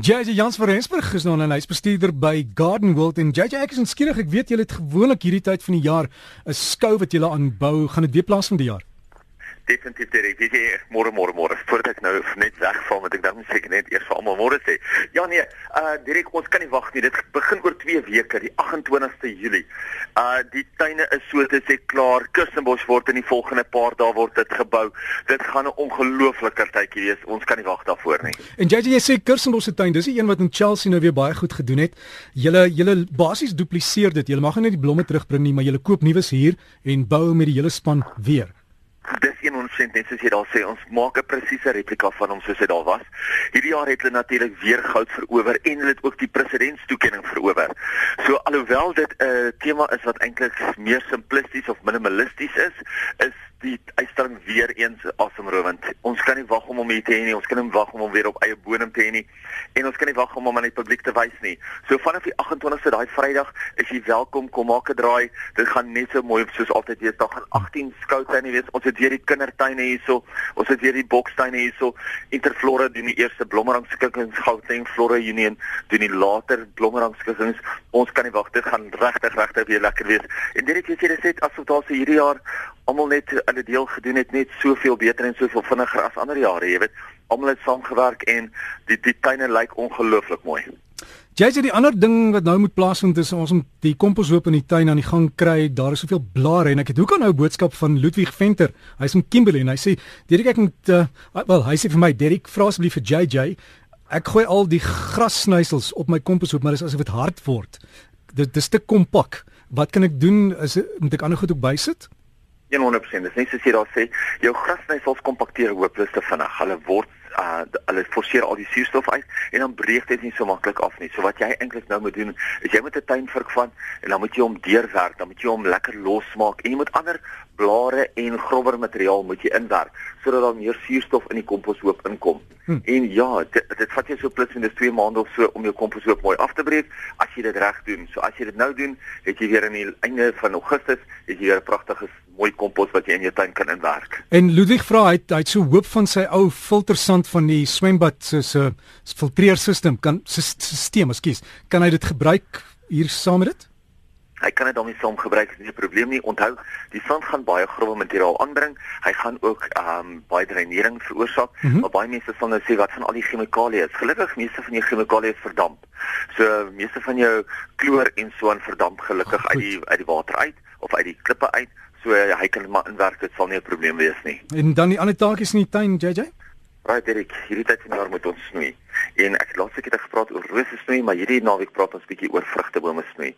JJ Jans van Rensburg is nou 'n huisbestuurder by Garden World. En JJ ek is skieurig. Ek weet julle het gewoonlik hierdie tyd van die jaar 'n skou wat julle aanbou. Gaan dit weer plaas van die jaar definitief Derek. Jy sê môre môre môre. Voordat ek nou net wegval met ek dan seker net eers vir almal môre sê. Ja nee, uh Derek, ons kan nie wag nie. Dit begin oor 2 weke, die 28ste Julie. Uh die tuine is so te sê klaar. Kirstenbosch word in die volgende paar dae word dit gebou. Dit gaan 'n ongelooflike tydjie wees. Ons kan nie wag daarvoor nie. En JJ jy sê Kirstenbosch se tuin, dis die een wat in Chelsea nou weer baie goed gedoen het. Julle julle basies dupliseer dit. Julle mag nie net die blomme terugbring nie, maar julle koop nuwe hier en bou met die hele span weer dis 100% net soos jy daar sê ons maak 'n presiese replika van hom soos hy daar was. Hierdie jaar het hulle natuurlik weer goud verower en hulle het ook die presidentstoekenning verower. So alhoewel dit 'n uh, tema is wat eintlik meer simplisties of minimalisties is, is die uitstalling weer eens asemrowend. Ons kan nie wag om hom hier te hê nie. Ons kan nie wag om hom weer op eie bodem te hê nie. En ons kan nie wag om hom aan die publiek te wys nie. So vanaf die 28ste daai Vrydag is jy welkom kom maak 'n draai. Dit gaan net so mooi soos altyd wees. Daar gaan 18 skoutuine wees. Ons het weer die kindertuine hierso. Ons het weer die bokstuine hierso. Interflora doen die eerste blommerangskikkings. Gauteng Flora Union doen die later blommerangskikkings. Ons kan nie wag. Dit gaan regtig regtig weer lekker wees. En dit het jy sê dit asof daar se hierdie jaar almal net hulle deel gedoen het net soveel beter en soveel vinniger as ander jare, jy weet. Almal het saamgewerk en die die tuine lyk ongelooflik mooi. Jy sê die ander ding wat nou moet plaasvind is ons om die komposhoop in die tuin aan die gang kry. Daar is soveel blare en ek het hoekom nou 'n boodskap van Ludwig Venter. Hy's in Kimberley en hy sê Derek ek moet uh, wel hy sê vir my Derek vra asseblief vir JJ. Ek gooi al die grassnysels op my komposhoop maar dis asof dit hard word. Dit is te kompak. Wat kan ek doen? Is moet ek ander goed ook bysit? 100%. Dis net soos jy daar sê, jou grasnysels kompakteer hopeloos te vinnig. Hulle word uh hulle forceer al die suurstof uit en dan breek dit nie so maklik af nie. So wat jy eintlik nou moet doen, is jy moet 'n tuinvurk vat en dan moet jy hom deurwerk, dan moet jy hom lekker losmaak en jy moet ander blare en grobber materiaal moet jy inwerk sodat daar meer suurstof in die komposhoop inkom. Hm. En ja, dit, dit vat jy so plus minus 2 maande of so om jou komposhoop mooi af te breek as jy dit reg doen. So as jy dit nou doen, het jy weer aan die einde van Augustus het jy weer 'n pragtige mooi kompos wat jy in jou tuin kan inwerk. En Ludwig vra hy hy het so hoop van sy ou filtersand van die swembad se se filtreerstelsel kan stelsel, ekskuus, kan hy dit gebruik hier saam met dit? Hy kan dit daarmee saam gebruik, dis nie 'n probleem nie. Onthou, die sand gaan baie grove materiaal aanbring. Hy gaan ook ehm um, baie dreinering veroorsaak, mm -hmm. maar baie mense sal nou sê wat van al die chemikalieë is. Gelukkig meeste van die chemikalieë verdamp. So meeste van jou kloor en so aan verdamp gelukkig oh, uit die uit die water uit of uit die klippe uit. So uh, hy kan maar inwerk, dit sal nie 'n probleem wees nie. En dan die ander taakies in die tuin, JJ? Right, Derek, hierdie tyd van jaar moet ons snoei. En ek het laas ek het gepraat oor rose snoei, maar hierdie naweek praat ons bietjie oor vrugtebome snoei.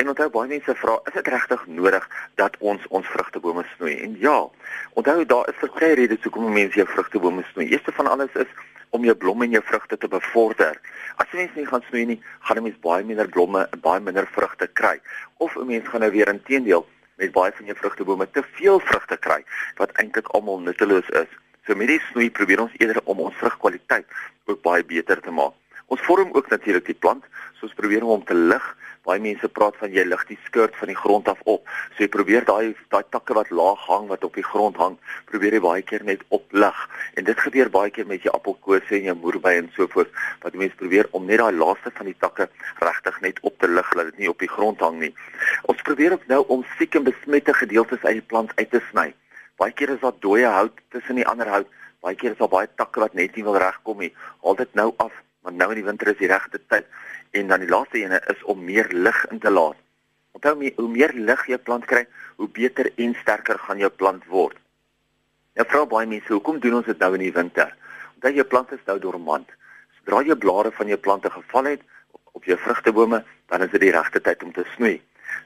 En onthou baie mense vra, is dit regtig nodig dat ons ons vrugtebome snoei? En ja, onthou daar is verskeie redes hoekom mense jou vrugtebome snoei. Eerste van alles is om jou blomme en jou vrugte te bevorder. As jy mens nie gaan snoei nie, gaan 'n mens baie minder blomme en baie minder vrugte kry. Of 'n mens gaan nou weer inteendeel met baie van jou vrugtebome te veel vrugte kry wat eintlik almal nutteloos is. So met die snoei probeer ons eerder om ons vrugkwaliteit ook baie beter te maak. Ons vorm ook natuurlik die plant, so ons probeer om hom te lig. Baie mense praat van jy lig die skirt van die grond af op. So jy probeer daai daai takke wat laag hang wat op die grond hang, probeer jy baie keer net oplig. En dit gebeur baie keer met jou appelkose en jou moerbei en so voort, wat mense probeer om net daai laaste van die takke regtig net op te lig dat dit nie op die grond hang nie. Ons probeer ook nou om siek en besmette gedeeltes uit die plant uit te sny. Baie keer is daar dooie hout tussen die ander hout. Baie keer is daar baie takke wat net nie wil regkom nie. Haal dit nou af want nou in die winter is die regte tyd en dan die laaste ene is om meer lig in te laat. Onthou my, hoe meer lig jy plant kry, hoe beter en sterker gaan jou plant word. Ja vra baie mense, hoekom doen ons dit nou in die winter? Omdat jou plant is nou dormant. Sodra jy blare van jou plante geval het op jou vrugtebome, dan is dit die regte tyd om te snoei.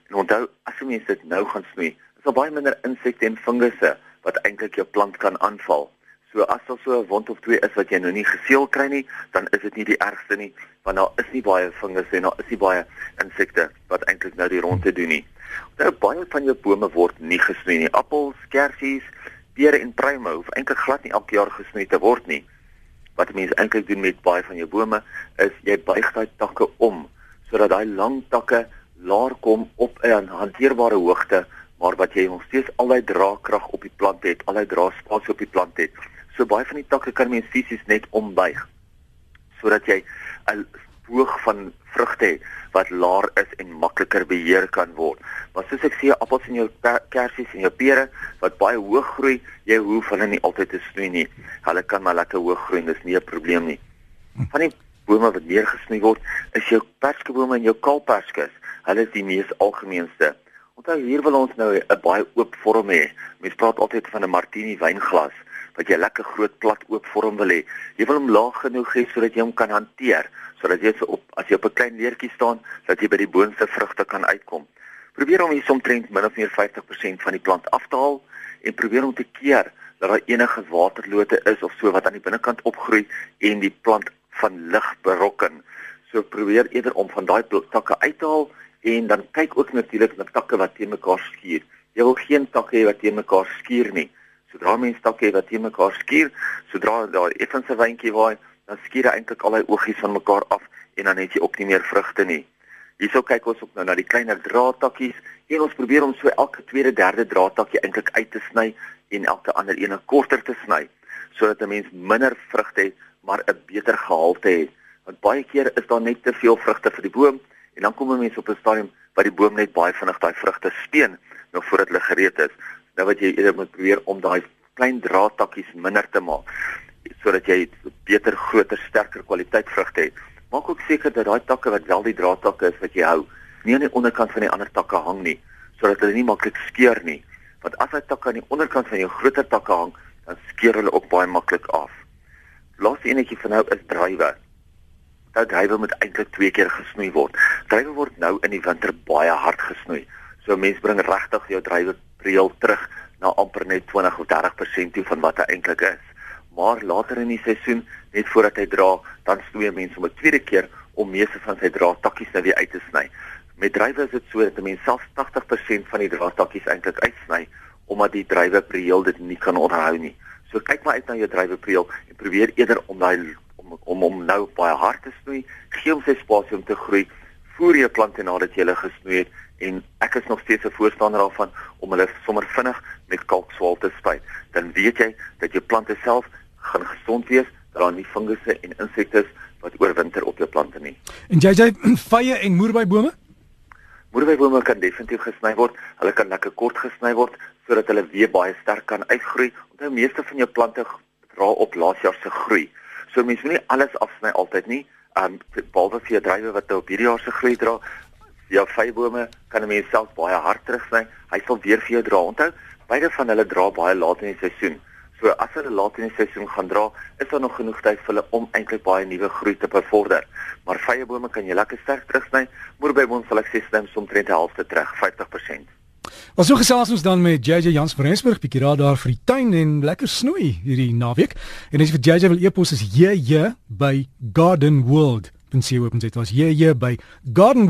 En onthou, as jy mens dit nou gaan snoei, is daar baie minder insekte en fungusse wat eintlik jou plant kan aanval. So as daar so 'n wond of twee is wat jy nou nie geseël kry nie, dan is dit nie die ergste nie, want daar is nie baie fungus en daar is nie baie insekte wat eintlik nou die ronde doen nie. Nou baie van jou bome word nie gesnoei nie. Appels, kersies, pere en pruime hoef eintlik glad nie elke jaar gesnoei te word nie. Wat mense eintlik doen met baie van jou bome is jy buig daai takke om sodat daai lang takke laer kom op 'n hanteerbare hoogte maar wat jy nog steeds al daai draagkrag op die plant het, al daai draagspasie op die plant het. So baie van die takke kan mens fisies net ombuig sodat jy 'n hoog van vrugte hê wat laer is en makliker beheer kan word. Maar soos ek sê, appels en jou kersies en jou pere wat baie hoog groei, jy hoef hulle nie altyd te snoei nie. Hulle kan maar lekker hoog groei, dis nie 'n probleem nie. Van die bome wat meer gesnoei word, is jou perskebome en jou kalperskes. Hulle is die mees algemeenste. Onthou hier wil ons nou 'n baie oop vorm hê. Mens praat altyd van 'n martini wynglas wat jy lekker groot plat oop vorm wil hê. Jy wil hom laag genoeg hê sodat jy hom kan hanteer, sodat jy so op as jy op 'n klein leertjie staan, dat jy by die boonste vrugte kan uitkom. Probeer om hier omtrent min of meer 50% van die plant af te haal en probeer om te keer dat daar enige waterlote is of so wat aan die binnekant opgroei en die plant van lig berokken. So probeer eerder om van daai takke uit te haal en dan kyk ook natuurlik na takke wat teen mekaar skuur. Jy wil geen takke hê wat teen mekaar skuur nie. Sodra mens takke het wat teen mekaar skuur, sodra daar effens 'n wyntjie waai, dan skuur hy eintlik al hy oogies van mekaar af en dan het jy ook nie meer vrugte nie. Hierso kyk ons ook nou na die kleiner draadtakkies en ons probeer om so elke tweede derde draadtakkie eintlik uit te sny en elke ander een korter te sny sodat 'n mens minder vrugte het maar 'n beter gehalte het. Want baie keer is daar net te veel vrugte vir die boom en dan kom 'n mens op 'n stadium waar die boom net baie vinnig daai vrugte speen nog voordat hulle gereed is. Nou wat jy eerder moet probeer om daai klein draadtakkies minder te maak sodat jy beter, groter, sterker kwaliteit vrugte het. Maak ook seker dat daai takke wat wel die draadtakke is wat jy hou, nie aan die onderkant van die ander takke hang nie, sodat hulle nie maklik skeur nie. Want as hy takke aan die onderkant van jou groter takke hang, dan skeur hulle ook baie maklik af. Laaste enetjie van nou is drywe. Nou drywe moet eintlik twee keer gesnoei word. Drywe word nou in die winter baie hard gesnoei. So mense bring regtig jou drywe reël terug na amper net 20 of 30% toe van wat hy eintlik is. Maar later in die seisoen, net voordat hy dra, dan snoei mense om 'n tweede keer om meeste van sy draadtakkies nou weer uit te sny. Met drywe is dit so dat 'n mens selfs 80% van die draadtakkies eintlik uitsny omdat die drywe reël dit nie kan onderhou nie. So kyk maar uit na jou drywepreel en probeer eerder om daai om om om nou baie hard te snoei, gee hom sy spasie om te groei, voer jou plante nadat jy hulle gesnoei het en ek is nog steeds 'n voorstander daarvan om hulle sommer vinnig met kalkswaal te spuit. Dan weet jy dat jou plante self gaan gesond wees, dat daar nie fungusse en insekte is wat oorwinter op jou plante nie. En jy jy vye en moerbybome? Moerbybome kan definitief gesny word. Hulle kan lekker kort gesny word sodat hulle weer baie sterk kan uitgroei. Onthou meeste van jou plante dra op laas jaar se groei. So mense moet nie alles afsny altyd nie. Um behalwe vir drywe wat nou op hierdie jaar se groei dra, jou vybome kan 'n mens self baie hard terugsny. Hy sal weer vir jou dra. Onthou, beide van hulle dra baie laat in die seisoen. So as hulle laat in die seisoen gaan dra, is daar nog genoeg tyd vir hulle om eintlik baie nuwe groei te bevorder. Maar vyeebome kan jy lekker sterk terugsny. Moerbybome sal ek sê sny omtrent die helfte terug, 50%. Ons so gesels ons dan met JJ Jans van Rensburg, bietjie raad daar vir die tuin en lekker snoei hierdie naweek. En as jy vir JJ wil e-pos is JJ by Garden World. Dan sien jy op ons dit was JJ by Garden